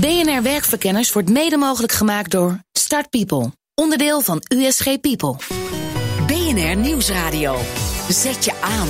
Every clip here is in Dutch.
BNR Werkverkenners wordt mede mogelijk gemaakt door Start People, onderdeel van USG People. BNR Nieuwsradio. Zet je aan.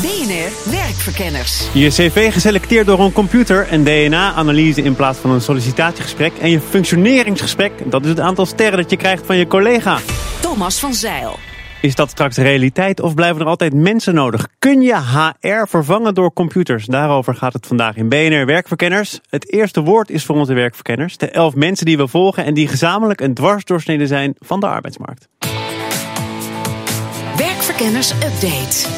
BNR Werkverkenners. Je cv geselecteerd door een computer, een DNA-analyse in plaats van een sollicitatiegesprek en je functioneringsgesprek, dat is het aantal sterren dat je krijgt van je collega. Thomas van Zeil. Is dat straks realiteit of blijven er altijd mensen nodig? Kun je HR vervangen door computers? Daarover gaat het vandaag in BNR Werkverkenners. Het eerste woord is voor onze werkverkenners. De elf mensen die we volgen en die gezamenlijk een dwarsdoorsnede zijn van de arbeidsmarkt. Werkverkenners Update.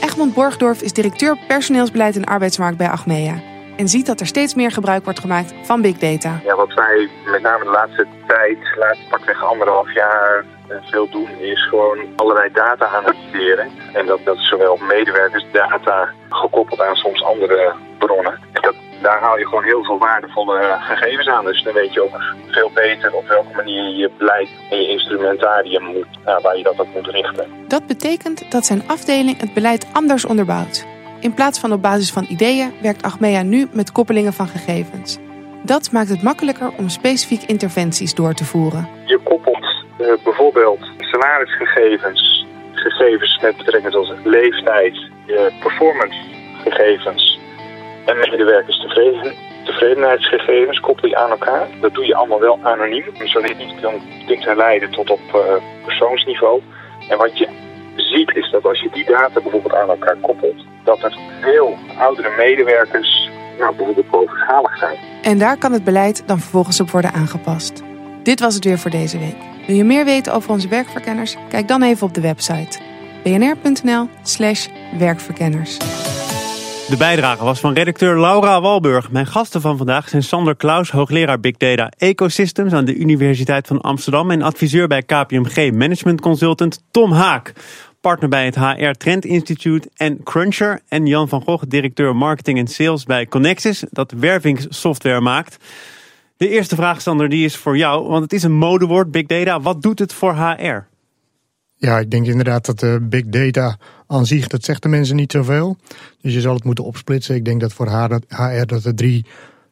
Egmond Borgdorf is directeur personeelsbeleid en arbeidsmarkt bij Achmea. En ziet dat er steeds meer gebruik wordt gemaakt van big data. Ja, wat wij met name de laatste tijd, de laatste pakweg anderhalf jaar veel doen, is gewoon allerlei data analyseren. En dat, dat is zowel medewerkersdata gekoppeld aan soms andere bronnen. En dat, daar haal je gewoon heel veel waardevolle eh, gegevens aan. Dus dan weet je ook veel beter op welke manier je beleid en je instrumentarium moet, nou, waar je dat op moet richten. Dat betekent dat zijn afdeling het beleid anders onderbouwt. In plaats van op basis van ideeën werkt Achmea nu met koppelingen van gegevens. Dat maakt het makkelijker om specifiek interventies door te voeren. Je koppelt bijvoorbeeld salarisgegevens, gegevens met betrekking tot leeftijd, performancegegevens en medewerkerstevreden, tevredenheidsgegevens koppel je aan elkaar. Dat doe je allemaal wel anoniem, je niet kan dingen leiden tot op uh, persoonsniveau. En wat je ziet is dat als je die data bijvoorbeeld aan elkaar koppelt, dat er veel oudere medewerkers nou, bijvoorbeeld bovenschalig zijn. En daar kan het beleid dan vervolgens op worden aangepast. Dit was het weer voor deze week. Wil je meer weten over onze werkverkenners? Kijk dan even op de website bnr.nl/slash werkverkenners. De bijdrage was van redacteur Laura Walburg. Mijn gasten van vandaag zijn Sander Klaus, hoogleraar Big Data Ecosystems aan de Universiteit van Amsterdam en adviseur bij KPMG Management Consultant Tom Haak partner bij het HR Trend Institute en Cruncher. En Jan van Gogh, directeur marketing en sales bij Connexis, dat wervingssoftware maakt. De eerste vraag, die is voor jou, want het is een modewoord, big data. Wat doet het voor HR? Ja, ik denk inderdaad dat de big data aan zich, dat zegt de mensen niet zoveel. Dus je zal het moeten opsplitsen. Ik denk dat voor HR dat er drie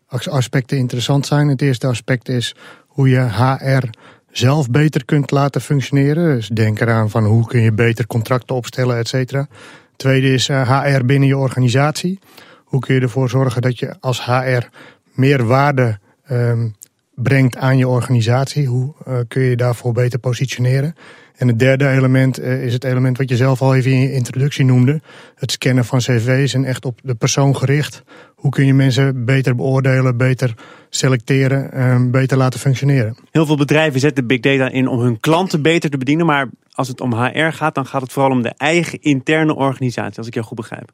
aspecten interessant zijn. Het eerste aspect is hoe je HR zelf beter kunt laten functioneren. Dus denk eraan van hoe kun je beter contracten opstellen, et cetera. Tweede is HR eh, binnen je organisatie. Hoe kun je ervoor zorgen dat je als HR meer waarde um, brengt aan je organisatie? Hoe uh, kun je daarvoor beter positioneren? En het derde element uh, is het element wat je zelf al even in je introductie noemde. Het scannen van cv's en echt op de persoon gericht. Hoe kun je mensen beter beoordelen, beter selecteren, en beter laten functioneren? Heel veel bedrijven zetten big data in om hun klanten beter te bedienen. Maar als het om HR gaat, dan gaat het vooral om de eigen interne organisatie, als ik jou goed begrijp.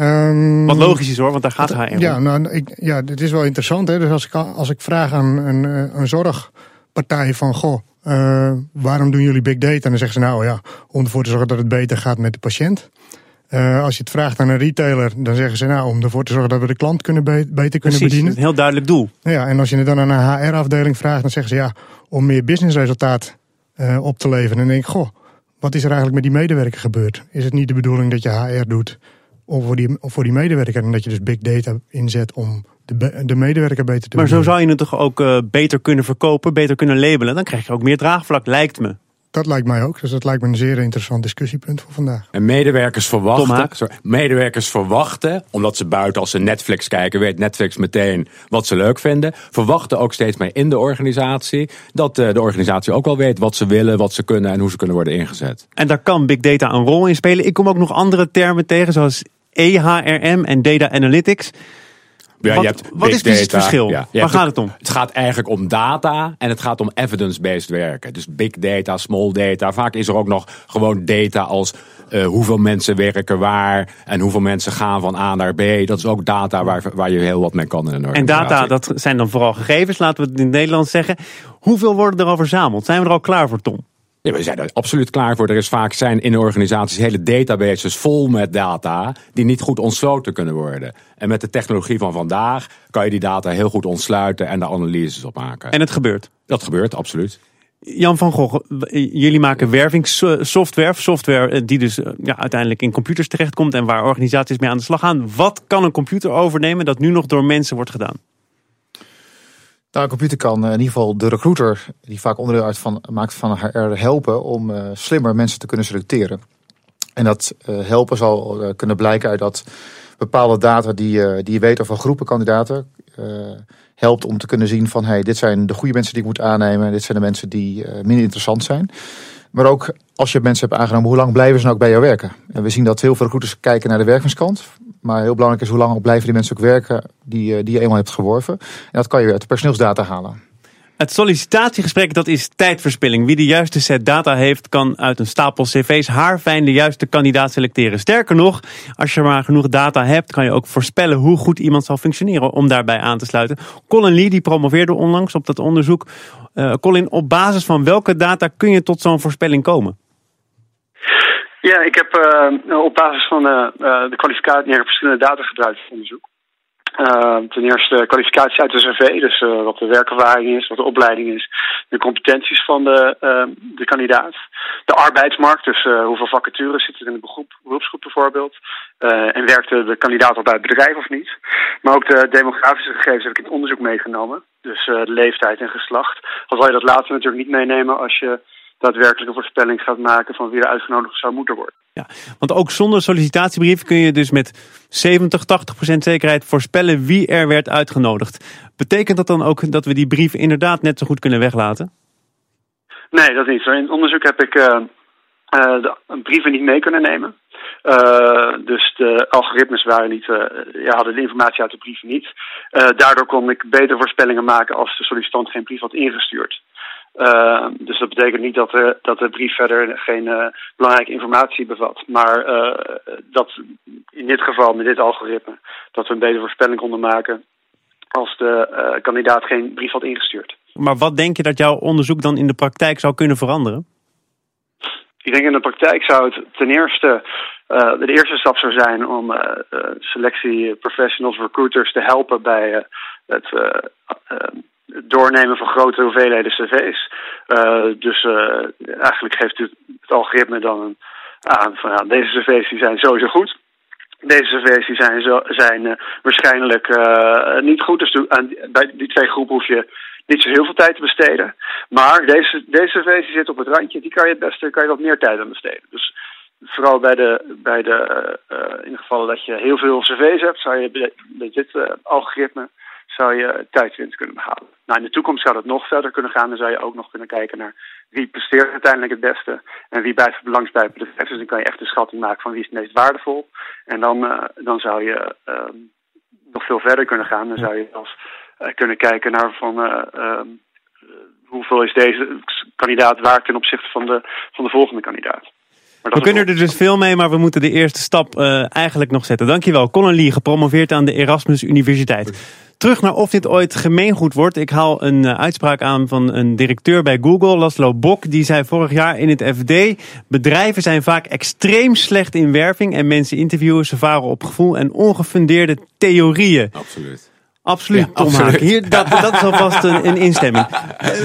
Um, Wat logisch is hoor, want daar gaat HR Ja, nou, ik, ja, dit is wel interessant. Hè? Dus als ik, als ik vraag aan een, een zorgpartij van... Goh, uh, waarom doen jullie big data? En dan zeggen ze nou ja, om ervoor te zorgen dat het beter gaat met de patiënt. Uh, als je het vraagt aan een retailer, dan zeggen ze nou om ervoor te zorgen dat we de klant kunnen be beter kunnen bedienen. Een heel duidelijk doel. Ja, en als je het dan aan een HR-afdeling vraagt, dan zeggen ze ja, om meer businessresultaat uh, op te leveren. En dan denk ik, goh, wat is er eigenlijk met die medewerker gebeurd? Is het niet de bedoeling dat je HR doet of voor die, voor die medewerker. En dat je dus big data inzet om de, de medewerker beter te Maar zo zou je het toch ook uh, beter kunnen verkopen, beter kunnen labelen. Dan krijg je ook meer draagvlak, lijkt me. Dat lijkt mij ook. Dus dat lijkt me een zeer interessant discussiepunt voor vandaag. En medewerkers verwachten, sorry, medewerkers verwachten, omdat ze buiten als ze Netflix kijken, weet Netflix meteen wat ze leuk vinden. Verwachten ook steeds meer in de organisatie dat uh, de organisatie ook wel weet wat ze willen, wat ze kunnen en hoe ze kunnen worden ingezet. En daar kan big data een rol in spelen. Ik kom ook nog andere termen tegen, zoals EHRM en Data Analytics. Ja, wat, je hebt wat is precies het verschil? Ja, Waar gaat het om? Het gaat eigenlijk om data en het gaat om evidence-based werken. Dus big data, small data. Vaak is er ook nog gewoon data als uh, hoeveel mensen werken waar en hoeveel mensen gaan van A naar B. Dat is ook data waar, waar je heel wat mee kan in een organisatie. En data, dat zijn dan vooral gegevens, laten we het in het Nederlands zeggen. Hoeveel worden er al verzameld? Zijn we er al klaar voor, Tom? Ja, we zijn er absoluut klaar voor. Er is vaak zijn in organisaties hele databases vol met data die niet goed ontsloten kunnen worden. En met de technologie van vandaag kan je die data heel goed ontsluiten en de analyses op maken. En het gebeurt? Dat gebeurt, absoluut. Jan van Gogh, jullie maken wervingssoftware. Software die dus ja, uiteindelijk in computers terechtkomt en waar organisaties mee aan de slag gaan. Wat kan een computer overnemen dat nu nog door mensen wordt gedaan? Nou, een computer kan in ieder geval de recruiter, die vaak onderdeel uit van, maakt van HR, helpen om slimmer mensen te kunnen selecteren. En dat helpen zal kunnen blijken uit dat bepaalde data die, die je weet over groepen kandidaten helpt om te kunnen zien van hey, dit zijn de goede mensen die ik moet aannemen. Dit zijn de mensen die minder interessant zijn. Maar ook als je mensen hebt aangenomen, hoe lang blijven ze nou ook bij jou werken? En we zien dat heel veel recruiters kijken naar de werkingskant. Maar heel belangrijk is hoe lang blijven die mensen ook werken die, uh, die je eenmaal hebt geworven. En dat kan je uit de personeelsdata halen. Het sollicitatiegesprek dat is tijdverspilling. Wie de juiste set data heeft, kan uit een stapel cv's haarfijn de juiste kandidaat selecteren. Sterker nog, als je maar genoeg data hebt, kan je ook voorspellen hoe goed iemand zal functioneren om daarbij aan te sluiten. Colin Lee die promoveerde onlangs op dat onderzoek. Uh, Colin, op basis van welke data kun je tot zo'n voorspelling komen? Ja, ik heb uh, op basis van uh, de kwalificatie verschillende data gebruikt voor onderzoek. Ten eerste kwalificatie uit de cv, dus wat de werkervaring is, wat de opleiding is, de competenties van de, de kandidaat. De arbeidsmarkt, dus hoeveel vacatures zitten er in de beroep, beroepsgroep bijvoorbeeld. en werkte de kandidaat al bij het bedrijf of niet. Maar ook de demografische gegevens heb ik in het onderzoek meegenomen. Dus de leeftijd en geslacht. Al zal je dat later natuurlijk niet meenemen als je daadwerkelijke voorspelling gaat maken van wie er uitgenodigd zou moeten worden. Ja, want ook zonder sollicitatiebrief kun je dus met 70, 80 procent zekerheid voorspellen wie er werd uitgenodigd. Betekent dat dan ook dat we die brief inderdaad net zo goed kunnen weglaten? Nee, dat niet. In het onderzoek heb ik uh, uh, de brieven niet mee kunnen nemen. Uh, dus de algoritmes waren niet, ja, hadden de informatie uit de brieven niet. daardoor kon ik beter voorspellingen maken als de sollicitant geen brief had ingestuurd. Uh, dus dat betekent niet dat de, dat de brief verder geen uh, belangrijke informatie bevat. Maar uh, dat in dit geval, met dit algoritme, dat we een betere voorspelling konden maken als de kandidaat geen brief had ingestuurd. Maar wat denk je dat jouw onderzoek dan in de praktijk zou kunnen veranderen? Ik denk in de praktijk zou het ten eerste de eerste stap zou zijn om selectie professionals, recruiters te helpen bij het doornemen van grote hoeveelheden cv's. Uh, dus uh, eigenlijk geeft het, algoritme dan aan van ja, deze cv's die zijn sowieso goed. Deze cv's die zijn, zo, zijn uh, waarschijnlijk niet goed. Dus aan, bij die twee groepen hoef je niet zo heel veel tijd te besteden. Maar deze, deze cv's die zitten op het randje, die kan je het beste kan je wat meer tijd aan besteden. Dus vooral bij de, bij de in geval dat je heel veel cv's hebt, zou je bij dit algoritme zou je tijdwinst kunnen behalen. Nou, in de toekomst zou dat nog verder kunnen gaan. Dan zou je ook nog kunnen kijken naar wie presteert uiteindelijk het beste en wie blijft het bij het bedrijf. Dus dan kan je echt een schatting maken van wie is het meest waardevol. En dan, uh, dan zou je uh, nog veel verder kunnen gaan. Dan zou je als uh, kunnen kijken naar van ehm, hoeveel is deze kandidaat waard ten opzichte van de, van de volgende kandidaat. We kunnen er dus veel mee, maar we moeten de eerste stap uh, eigenlijk nog zetten. Dankjewel. Colin Lee, gepromoveerd aan de Erasmus Universiteit. Terug naar of dit ooit gemeengoed wordt. Ik haal een uh, uitspraak aan van een directeur bij Google, Laszlo Bok. Die zei vorig jaar in het FD... bedrijven zijn vaak extreem slecht in werving... en mensen interviewen, ze varen op gevoel en ongefundeerde theorieën. Absoluut. Absoluut, ja, Tom absoluut. Hier, dat, dat is alvast een, een instemming.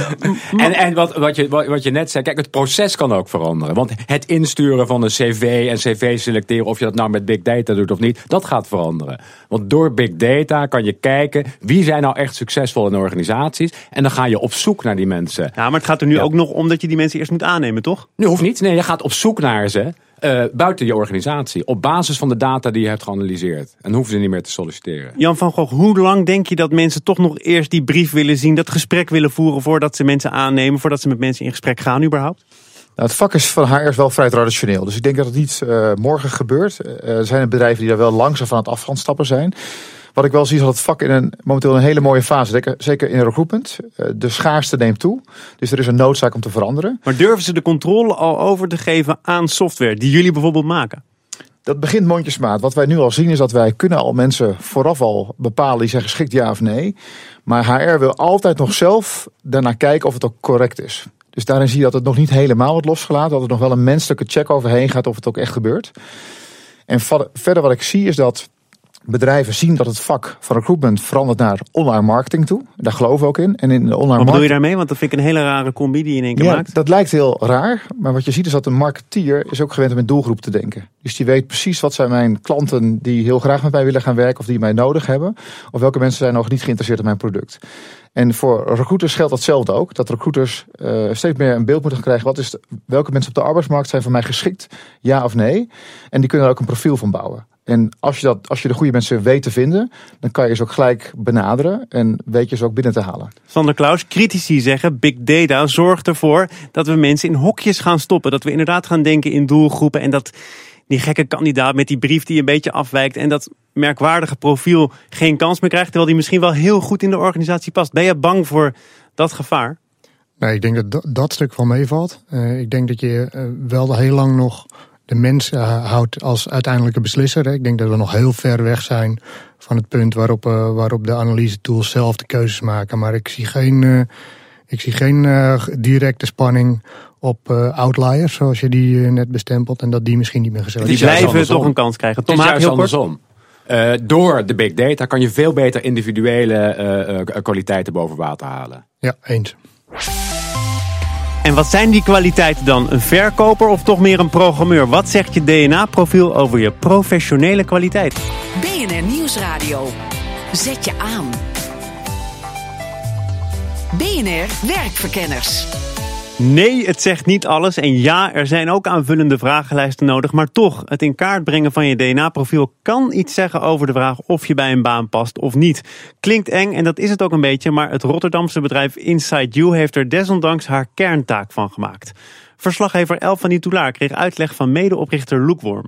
en en wat, wat, je, wat je net zei, kijk, het proces kan ook veranderen. Want het insturen van een cv en cv selecteren, of je dat nou met big data doet of niet, dat gaat veranderen. Want door big data kan je kijken, wie zijn nou echt succesvol in organisaties? En dan ga je op zoek naar die mensen. Ja, maar het gaat er nu ook nog om dat je die mensen eerst moet aannemen, toch? Nu hoeft niet. Nee, je gaat op zoek naar ze. Uh, buiten je organisatie. Op basis van de data die je hebt geanalyseerd. En hoeven ze niet meer te solliciteren. Jan van Gogh, hoe lang denk je dat mensen toch nog eerst die brief willen zien, dat gesprek willen voeren voordat ze mensen aannemen, voordat ze met mensen in gesprek gaan überhaupt? Nou, het vak is van HR wel vrij traditioneel. Dus ik denk dat het niet uh, morgen gebeurt. Uh, er zijn bedrijven die daar wel langzaam van het af gaan stappen zijn. Wat ik wel zie is dat het vak in een, momenteel een hele mooie fase. Zeker in recruitment. Eh, de schaarste neemt toe. Dus er is een noodzaak om te veranderen. Maar durven ze de controle al over te geven aan software die jullie bijvoorbeeld maken? Dat begint mondjesmaat. Wat wij nu al zien is dat wij kunnen al mensen vooraf al bepalen die zijn geschikt ja of nee. Maar HR wil altijd nog zelf daarnaar kijken of het ook correct is. Dus daarin zie je dat het nog niet helemaal wordt losgelaten. Dat er nog wel een menselijke check overheen gaat of het ook echt gebeurt. En verder wat ik zie is dat bedrijven zien dat het vak van recruitment verandert naar online marketing toe. Daar geloven we ook in. En in de online Wat bedoel je daarmee? Want dat vind ik een hele rare combi die je in één keer ja, maakt. dat lijkt heel raar. Maar wat je ziet is dat een marketeer is ook gewend om in doelgroep te denken. Dus die weet precies wat zijn mijn klanten die heel graag met mij willen gaan werken of die mij nodig hebben. Of welke mensen zijn nog niet geïnteresseerd in mijn product. En voor recruiters geldt datzelfde ook. Dat recruiters uh, steeds meer een beeld moeten krijgen. Wat is de, welke mensen op de arbeidsmarkt zijn voor mij geschikt? Ja of nee? En die kunnen er ook een profiel van bouwen. En als je, dat, als je de goede mensen weet te vinden, dan kan je ze ook gelijk benaderen en weet je ze ook binnen te halen. Sander Klaus, critici zeggen big data zorgt ervoor dat we mensen in hokjes gaan stoppen. Dat we inderdaad gaan denken in doelgroepen en dat die gekke kandidaat met die brief die een beetje afwijkt en dat merkwaardige profiel geen kans meer krijgt, terwijl die misschien wel heel goed in de organisatie past. Ben je bang voor dat gevaar? Nee, ik denk dat dat, dat stuk wel meevalt. Uh, ik denk dat je uh, wel heel lang nog de mens uh, houdt als uiteindelijke beslisser. Ik denk dat we nog heel ver weg zijn van het punt waarop, uh, waarop de analyse tools zelf de keuzes maken. Maar ik zie geen, uh, ik zie geen directe spanning op outliers, zoals je die net bestempelt. En dat die misschien niet meer gezegd Die blijven toch een kans krijgen. Tom Haak, heel andersom. Uh, door de big data kan je veel beter individuele uh, kwaliteiten boven water halen. Ja, eens. En wat zijn die kwaliteiten dan? Een verkoper of toch meer een programmeur? Wat zegt je DNA-profiel over je professionele kwaliteit? BNR Nieuwsradio. Zet je aan. BNR Werkverkenners. Nee, het zegt niet alles. En ja, er zijn ook aanvullende vragenlijsten nodig. Maar toch, het in kaart brengen van je DNA-profiel kan iets zeggen over de vraag of je bij een baan past of niet. Klinkt eng en dat is het ook een beetje. Maar het Rotterdamse bedrijf Inside You heeft er desondanks haar kerntaak van gemaakt. Verslaggever El van Toulaar kreeg uitleg van medeoprichter Loek Worm.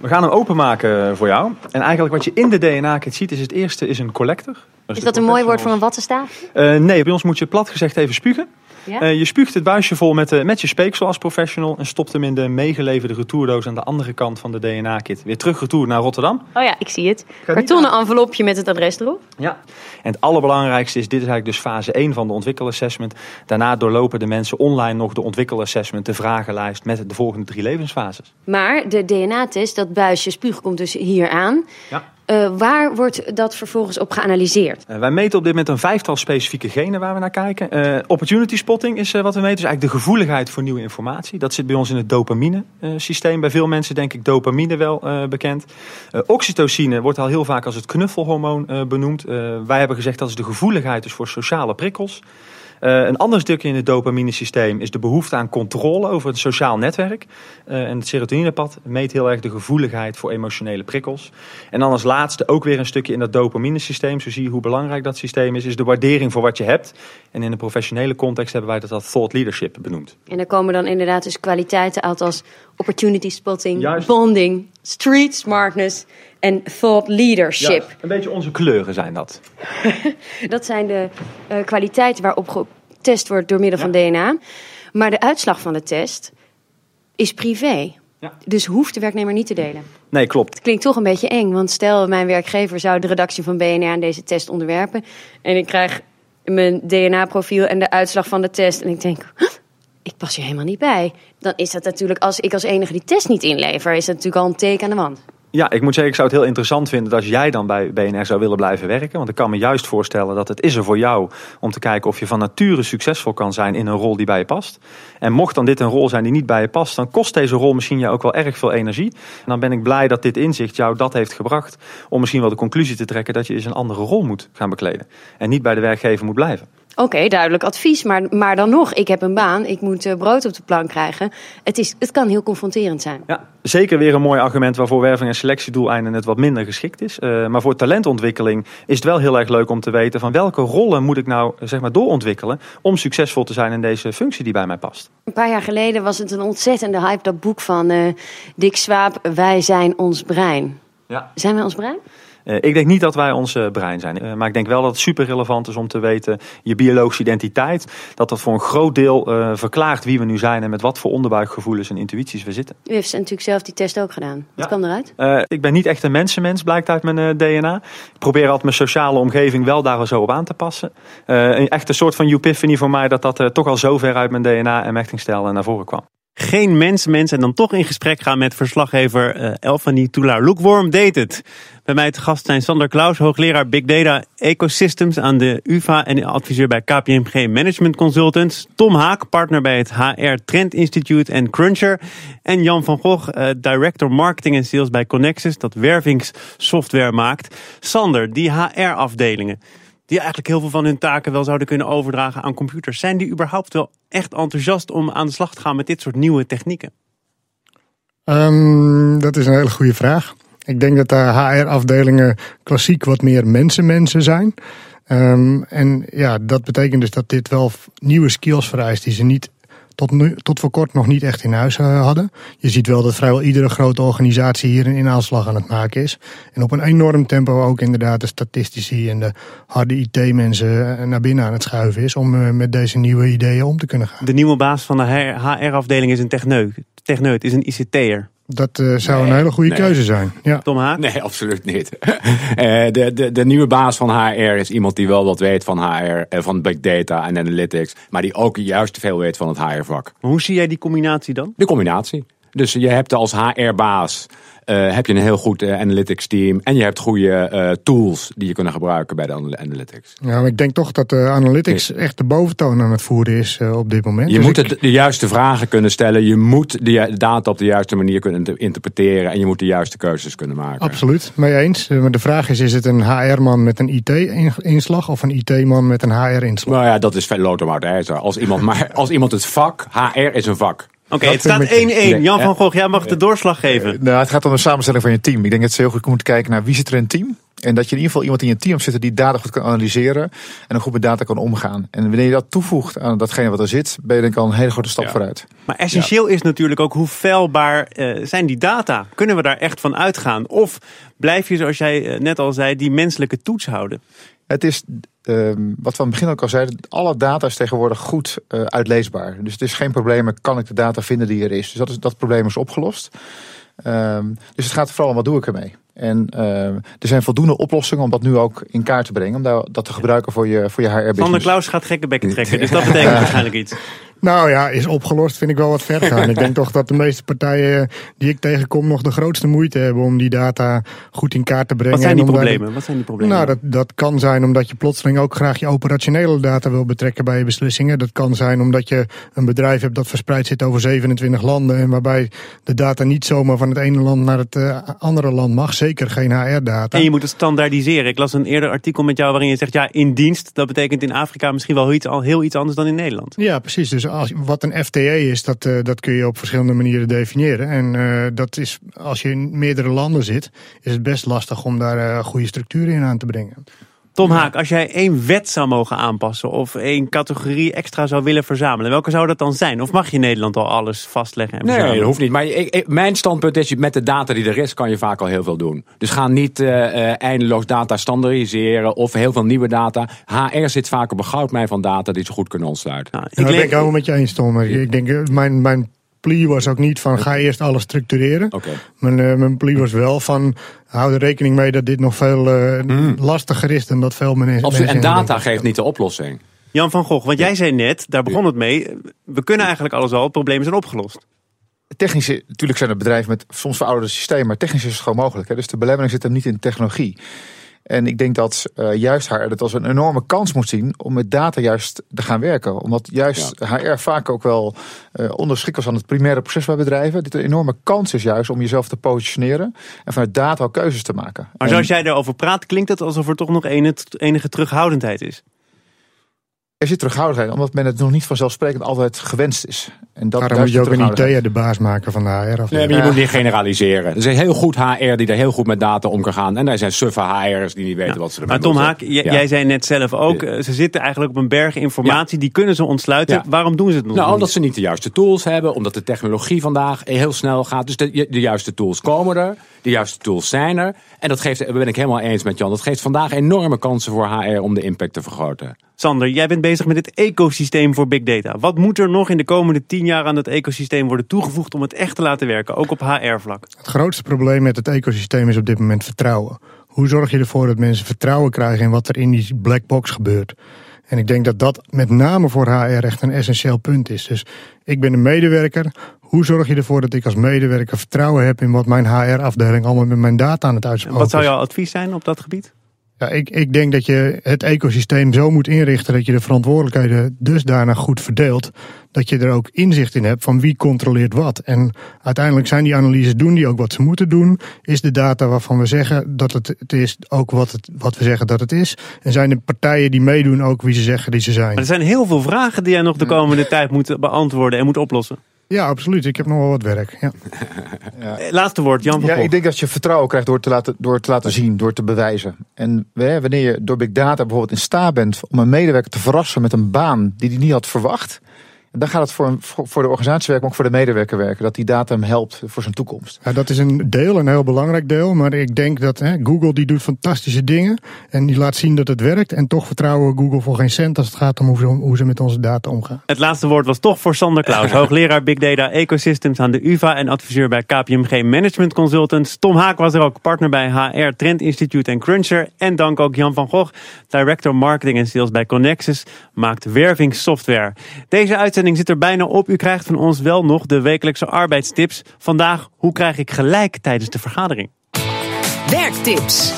We gaan hem openmaken voor jou. En eigenlijk wat je in de DNA-kit ziet is het eerste is een collector. Is, is dat een mooi woord voor een wattenstaaf? Uh, nee, bij ons moet je plat gezegd even spugen. Ja? Uh, je spuugt het buisje vol met, uh, met je speeksel als professional en stopt hem in de meegeleverde retourdoos aan de andere kant van de DNA-kit. Weer terug retour naar Rotterdam. Oh ja, ik zie het. Kartonnen envelopje met het adres erop. Ja, en het allerbelangrijkste is, dit is eigenlijk dus fase 1 van de ontwikkelassessment. Daarna doorlopen de mensen online nog de ontwikkelassessment, de vragenlijst met de volgende drie levensfases. Maar de DNA-test, dat buisje spuug komt dus hier aan. Ja. Uh, waar wordt dat vervolgens op geanalyseerd? Uh, wij meten op dit moment een vijftal specifieke genen waar we naar kijken. Uh, opportunity spotting is wat we meten. Dus eigenlijk de gevoeligheid voor nieuwe informatie. Dat zit bij ons in het dopamine systeem. Bij veel mensen denk ik dopamine wel bekend. oxytocine wordt al heel vaak als het knuffelhormoon benoemd. wij hebben gezegd dat is de gevoeligheid dus voor sociale prikkels. Uh, een ander stukje in het dopamine-systeem is de behoefte aan controle over het sociaal netwerk. Uh, en het serotoninepad meet heel erg de gevoeligheid voor emotionele prikkels. En dan als laatste ook weer een stukje in dat dopamine-systeem. Zo zie je hoe belangrijk dat systeem is. Is de waardering voor wat je hebt. En in de professionele context hebben wij dat als thought leadership benoemd. En er komen dan inderdaad dus kwaliteiten uit als opportunity spotting, Juist. bonding, street smartness en thought leadership. Juist. Een beetje onze kleuren zijn dat. dat zijn de uh, kwaliteiten waarop getest wordt door middel ja. van DNA. Maar de uitslag van de test is privé. Ja. Dus hoeft de werknemer niet te delen. Nee, klopt. Het klinkt toch een beetje eng. Want stel, mijn werkgever zou de redactie van BNR aan deze test onderwerpen. En ik krijg mijn DNA-profiel en de uitslag van de test. En ik denk, huh, ik pas hier helemaal niet bij. Dan is dat natuurlijk, als ik als enige die test niet inlever, is dat natuurlijk al een teken aan de wand. Ja, ik moet zeggen, ik zou het heel interessant vinden als jij dan bij BNR zou willen blijven werken. Want ik kan me juist voorstellen dat het is er voor jou om te kijken of je van nature succesvol kan zijn in een rol die bij je past. En mocht dan dit een rol zijn die niet bij je past, dan kost deze rol misschien jou ook wel erg veel energie. En dan ben ik blij dat dit inzicht jou dat heeft gebracht om misschien wel de conclusie te trekken dat je eens een andere rol moet gaan bekleden. En niet bij de werkgever moet blijven. Oké, okay, duidelijk advies. Maar, maar dan nog, ik heb een baan, ik moet uh, brood op de plank krijgen. Het, is, het kan heel confronterend zijn. Ja, zeker weer een mooi argument waarvoor werving en selectiedoeleinden het wat minder geschikt is. Uh, maar voor talentontwikkeling is het wel heel erg leuk om te weten van welke rollen moet ik nou zeg maar, doorontwikkelen om succesvol te zijn in deze functie die bij mij past. Een paar jaar geleden was het een ontzettende hype, dat boek van uh, Dick Swaap, Wij zijn ons brein. Ja. Zijn wij ons brein? Uh, ik denk niet dat wij ons uh, brein zijn. Uh, maar ik denk wel dat het super relevant is om te weten je biologische identiteit. Dat dat voor een groot deel verklaart wie we nu zijn en met wat voor onderbuikgevoelens en intuïties we zitten. U heeft natuurlijk zelf die test ook gedaan. Wat ja. kwam eruit? ik ben niet echt een mensenmens, blijkt uit mijn DNA. Ik probeer altijd mijn sociale omgeving wel daar zo op aan te passen. een echt een soort van epiphany voor mij dat dat toch al zo ver uit mijn DNA en mechtingstijl naar voren kwam. Geen mens, mens en dan toch in gesprek gaan met verslaggever uh, Elfanie Toulaar. Lookworm deed het. Bij mij te gast zijn Sander Klaus, hoogleraar Big Data Ecosystems aan de UvA en adviseur bij KPMG Management Consultants. Tom Haak, partner bij het HR Trend Institute en Cruncher. En Jan van Gogh, uh, director marketing en sales bij Connexus, dat wervingssoftware maakt. Sander, die HR-afdelingen die eigenlijk heel veel van hun taken wel zouden kunnen overdragen aan computers. Zijn die überhaupt wel echt enthousiast om aan de slag te gaan met dit soort nieuwe technieken? Um, dat is een hele goede vraag. Ik denk dat de HR-afdelingen klassiek wat meer mensen-mensen zijn. Um, en ja, dat betekent dus dat dit wel nieuwe skills vereist die ze niet tot, nu, tot voor kort nog niet echt in huis eh, hadden. Je ziet wel dat vrijwel iedere grote organisatie hier een inhaalslag aan het maken is. En op een enorm tempo ook inderdaad de statistici en de harde IT-mensen eh, naar binnen aan het schuiven is om eh, met deze nieuwe ideeën om te kunnen gaan. De nieuwe baas van de HR-afdeling is een techneut. Techneut is een ICT'er. Dat uh, zou een hele goede keuze zijn. Ja. Tom Haak? Nee, absoluut niet. uh, de, de, de nieuwe baas van HR is iemand die wel wat weet van HR, uh, van big data en analytics. Maar die ook juist veel weet van het HR-vak. Hoe zie jij die combinatie dan? De combinatie. Dus je hebt als HR-baas uh, heb je een heel goed uh, analytics team. En je hebt goede uh, tools die je kunnen gebruiken bij de analytics. Ja, maar ik denk toch dat de analytics echt de boventoon aan het voeren is op dit moment. Je dus moet ik... de juiste vragen kunnen stellen. Je moet de data op de juiste manier kunnen interpreteren. En je moet de juiste keuzes kunnen maken. Absoluut, mee eens. Maar de vraag is, is het een HR-man met een IT-inslag of een IT-man met een HR-inslag? Nou ja, dat is veel loter maar Als iemand, maar als iemand het vak, HR is een vak. Oké, het staat 1-1. Nee, Jan van Gogh, jij mag de doorslag geven. Uh, nou, het gaat om de samenstelling van je team. Ik denk dat het heel goed moet kijken naar wie zit er in het team. En dat je in ieder geval iemand in je team zit die data goed kan analyseren. En een goed met data kan omgaan. En wanneer je dat toevoegt aan datgene wat er zit, ben je denk ik al een hele grote stap ja. vooruit. Maar essentieel ja. is natuurlijk ook hoe feilbaar uh, zijn die data? Kunnen we daar echt van uitgaan? Of blijf je, zoals jij net al zei, die menselijke toets houden? Het is Um, wat we aan het begin ook al zeiden, alle data is tegenwoordig goed uh, uitleesbaar. Dus het is geen probleem, kan ik de data vinden die er is. Dus dat, is, dat probleem is opgelost. Um, dus het gaat vooral om wat doe ik ermee. En uh, er zijn voldoende oplossingen om dat nu ook in kaart te brengen. Om dat te gebruiken voor je, voor je HR-business. Van der Klaus gaat gekke bekken trekken, dus dat betekent waarschijnlijk iets. Nou ja, is opgelost vind ik wel wat ver gaan. ik denk toch dat de meeste partijen die ik tegenkom nog de grootste moeite hebben om die data goed in kaart te brengen. Wat zijn die problemen? Wat zijn die problemen? Nou, dat, dat kan zijn omdat je plotseling ook graag je operationele data wil betrekken bij je beslissingen. Dat kan zijn omdat je een bedrijf hebt dat verspreid zit over 27 landen en waarbij de data niet zomaar van het ene land naar het uh, andere land mag. Zeker geen HR-data. En je moet het standaardiseren. Ik las een eerder artikel met jou waarin je zegt ja, in dienst. Dat betekent in Afrika misschien wel iets, heel iets anders dan in Nederland. Ja, precies. Dus wat een FTE is, dat, uh, dat kun je op verschillende manieren definiëren. En uh, dat is, als je in meerdere landen zit, is het best lastig om daar uh, goede structuren in aan te brengen. Tom Haak, als jij één wet zou mogen aanpassen of één categorie extra zou willen verzamelen, welke zou dat dan zijn? Of mag je in Nederland al alles vastleggen? En nee, dat hoeft niet. Maar ik, ik, mijn standpunt is, met de data die er is, kan je vaak al heel veel doen. Dus ga niet uh, uh, eindeloos data standaardiseren of heel veel nieuwe data. HR zit vaak op een goudmijn van data die ze goed kunnen ontsluiten. Nou, ik nou, ben ik helemaal met je eens, Tom. Ik denk, mijn, mijn plie was ook niet van ga eerst alles structureren. Okay. Mijn, uh, mijn plie was wel van hou er rekening mee dat dit nog veel uh, mm. lastiger is dan dat veel mensen. Absoluut. En data geeft niet de oplossing. Jan van Gogh, want jij zei net, daar begon het mee. We kunnen eigenlijk alles al, het probleem zijn opgelost. Technisch, natuurlijk zijn er bedrijven met soms verouderde systemen, maar technisch is het gewoon mogelijk. Hè? Dus de belemmering zit hem niet in technologie. En ik denk dat uh, juist HR dat als een enorme kans moet zien om met data juist te gaan werken. Omdat juist ja. HR vaak ook wel uh, onderschikt was aan het primaire proces bij bedrijven. Dit een enorme kans is juist om jezelf te positioneren en vanuit data al keuzes te maken. Maar zoals jij daarover praat, klinkt het alsof er toch nog enige terughoudendheid is. Er zit terughoudendheid, omdat men het nog niet vanzelfsprekend altijd gewenst is. En dat, Daarom moet je ook een IT de baas maken van de HR. Of nee, maar je moet niet generaliseren. Er is een heel goed HR die er heel goed met data om kan gaan. En er zijn suffe HR'ers die niet weten ja. wat ze ermee Maar Tom Haak, ja. jij zei net zelf ook, ja. ze zitten eigenlijk op een berg informatie. Die kunnen ze ontsluiten. Waarom doen ze het nog Nou, niet? omdat ze niet de juiste tools hebben. Omdat de technologie vandaag heel snel gaat. Dus de, de juiste tools komen er. De juiste tools zijn er. En dat geeft, daar ben ik helemaal eens met Jan. Dat geeft vandaag enorme kansen voor HR om de impact te vergroten. Sander, jij bent bezig met het ecosysteem voor big data. Wat moet er nog in de komende tien jaar aan het ecosysteem worden toegevoegd om het echt te laten werken, ook op HR-vlak? Het grootste probleem met het ecosysteem is op dit moment vertrouwen. Hoe zorg je ervoor dat mensen vertrouwen krijgen in wat er in die black box gebeurt? En ik denk dat dat met name voor HR echt een essentieel punt is. Dus ik ben een medewerker. Hoe zorg je ervoor dat ik als medewerker vertrouwen heb in wat mijn HR-afdeling allemaal met mijn data aan het uitspreken Wat zou jouw advies zijn op dat gebied? Ja, ik, ik denk dat je het ecosysteem zo moet inrichten dat je de verantwoordelijkheden dus daarna goed verdeelt. Dat je er ook inzicht in hebt van wie controleert wat. En uiteindelijk zijn die analyses, doen die ook wat ze moeten doen. Is de data waarvan we zeggen dat het, het is ook wat, het, wat we zeggen dat het is. En zijn de partijen die meedoen ook wie ze zeggen die ze zijn. Maar er zijn heel veel vragen die jij nog de komende tijd moet beantwoorden en moet oplossen. Ja, absoluut. Ik heb nog wel wat werk. Ja. ja. Laatste woord, Jan van Ja, ik denk dat je vertrouwen krijgt door te laten, door te laten zien, door te bewijzen. En wanneer je door big data bijvoorbeeld in staat bent om een medewerker te verrassen met een baan die hij niet had verwacht dan gaat het voor, voor de organisatie werken, maar ook voor de medewerker werken. Dat die data hem helpt voor zijn toekomst. Ja, dat is een deel, een heel belangrijk deel. Maar ik denk dat hè, Google die doet fantastische dingen. En die laat zien dat het werkt. En toch vertrouwen we Google voor geen cent als het gaat om hoe ze, hoe ze met onze data omgaan. Het laatste woord was toch voor Sander Klaus. hoogleraar Big Data Ecosystems aan de UvA en adviseur bij KPMG Management Consultants. Tom Haak was er ook partner bij HR Trend Institute en Cruncher. En dank ook Jan van Gogh, director marketing en sales bij Connexus, maakt wervingssoftware. Deze uitzending zit er bijna op. U krijgt van ons wel nog de wekelijkse arbeidstips. Vandaag, hoe krijg ik gelijk tijdens de vergadering? Werktips.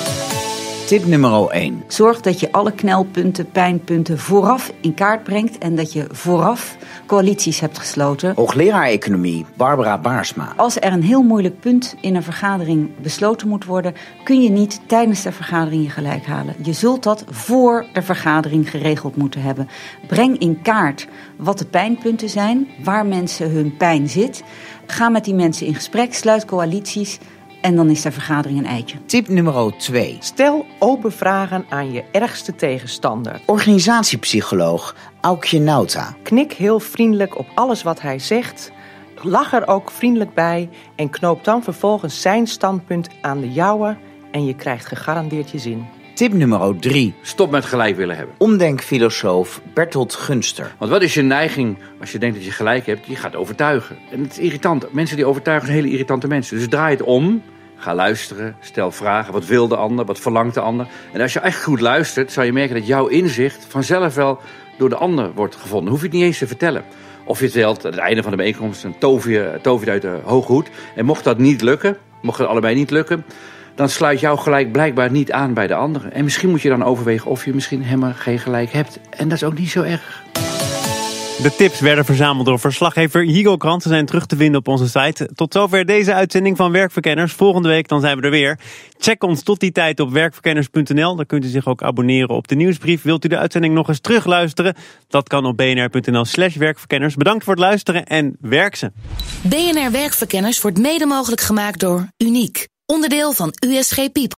Tip nummer 1. Zorg dat je alle knelpunten, pijnpunten vooraf in kaart brengt en dat je vooraf coalities hebt gesloten. Hoogleraar Economie, Barbara Baarsma. Als er een heel moeilijk punt in een vergadering besloten moet worden, kun je niet tijdens de vergadering je gelijk halen. Je zult dat voor de vergadering geregeld moeten hebben. Breng in kaart wat de pijnpunten zijn, waar mensen hun pijn zit. Ga met die mensen in gesprek, sluit coalities. En dan is de vergadering een eitje. Tip nummer 2. Stel open vragen aan je ergste tegenstander. Organisatiepsycholoog Aukje Nauta. Knik heel vriendelijk op alles wat hij zegt. Lach er ook vriendelijk bij en knoop dan vervolgens zijn standpunt aan de jouwe en je krijgt gegarandeerd je zin. Tip nummer 3. Stop met gelijk willen hebben. Omdenkfilosoof Bertolt Gunster. Want wat is je neiging als je denkt dat je gelijk hebt? Je gaat overtuigen. En het is irritant. Mensen die overtuigen zijn hele irritante mensen. Dus draai het om. Ga luisteren, stel vragen. Wat wil de ander? Wat verlangt de ander? En als je echt goed luistert, zal je merken dat jouw inzicht vanzelf wel door de ander wordt gevonden. Hoef je het niet eens te vertellen. Of je telt aan het einde van de bijeenkomst een tover, tover uit de hoge hoed. En mocht dat niet lukken, mocht het allebei niet lukken, dan sluit jou gelijk blijkbaar niet aan bij de anderen. En misschien moet je dan overwegen of je misschien helemaal geen gelijk hebt. En dat is ook niet zo erg. De tips werden verzameld door verslaggever Higo Krant. Ze zijn terug te vinden op onze site. Tot zover deze uitzending van Werkverkenners. Volgende week dan zijn we er weer. Check ons tot die tijd op werkverkenners.nl. Daar kunt u zich ook abonneren op de nieuwsbrief. Wilt u de uitzending nog eens terugluisteren? Dat kan op bnr.nl slash werkverkenners. Bedankt voor het luisteren en werk ze. BNR Werkverkenners wordt mede mogelijk gemaakt door Uniek. Onderdeel van USG Piep.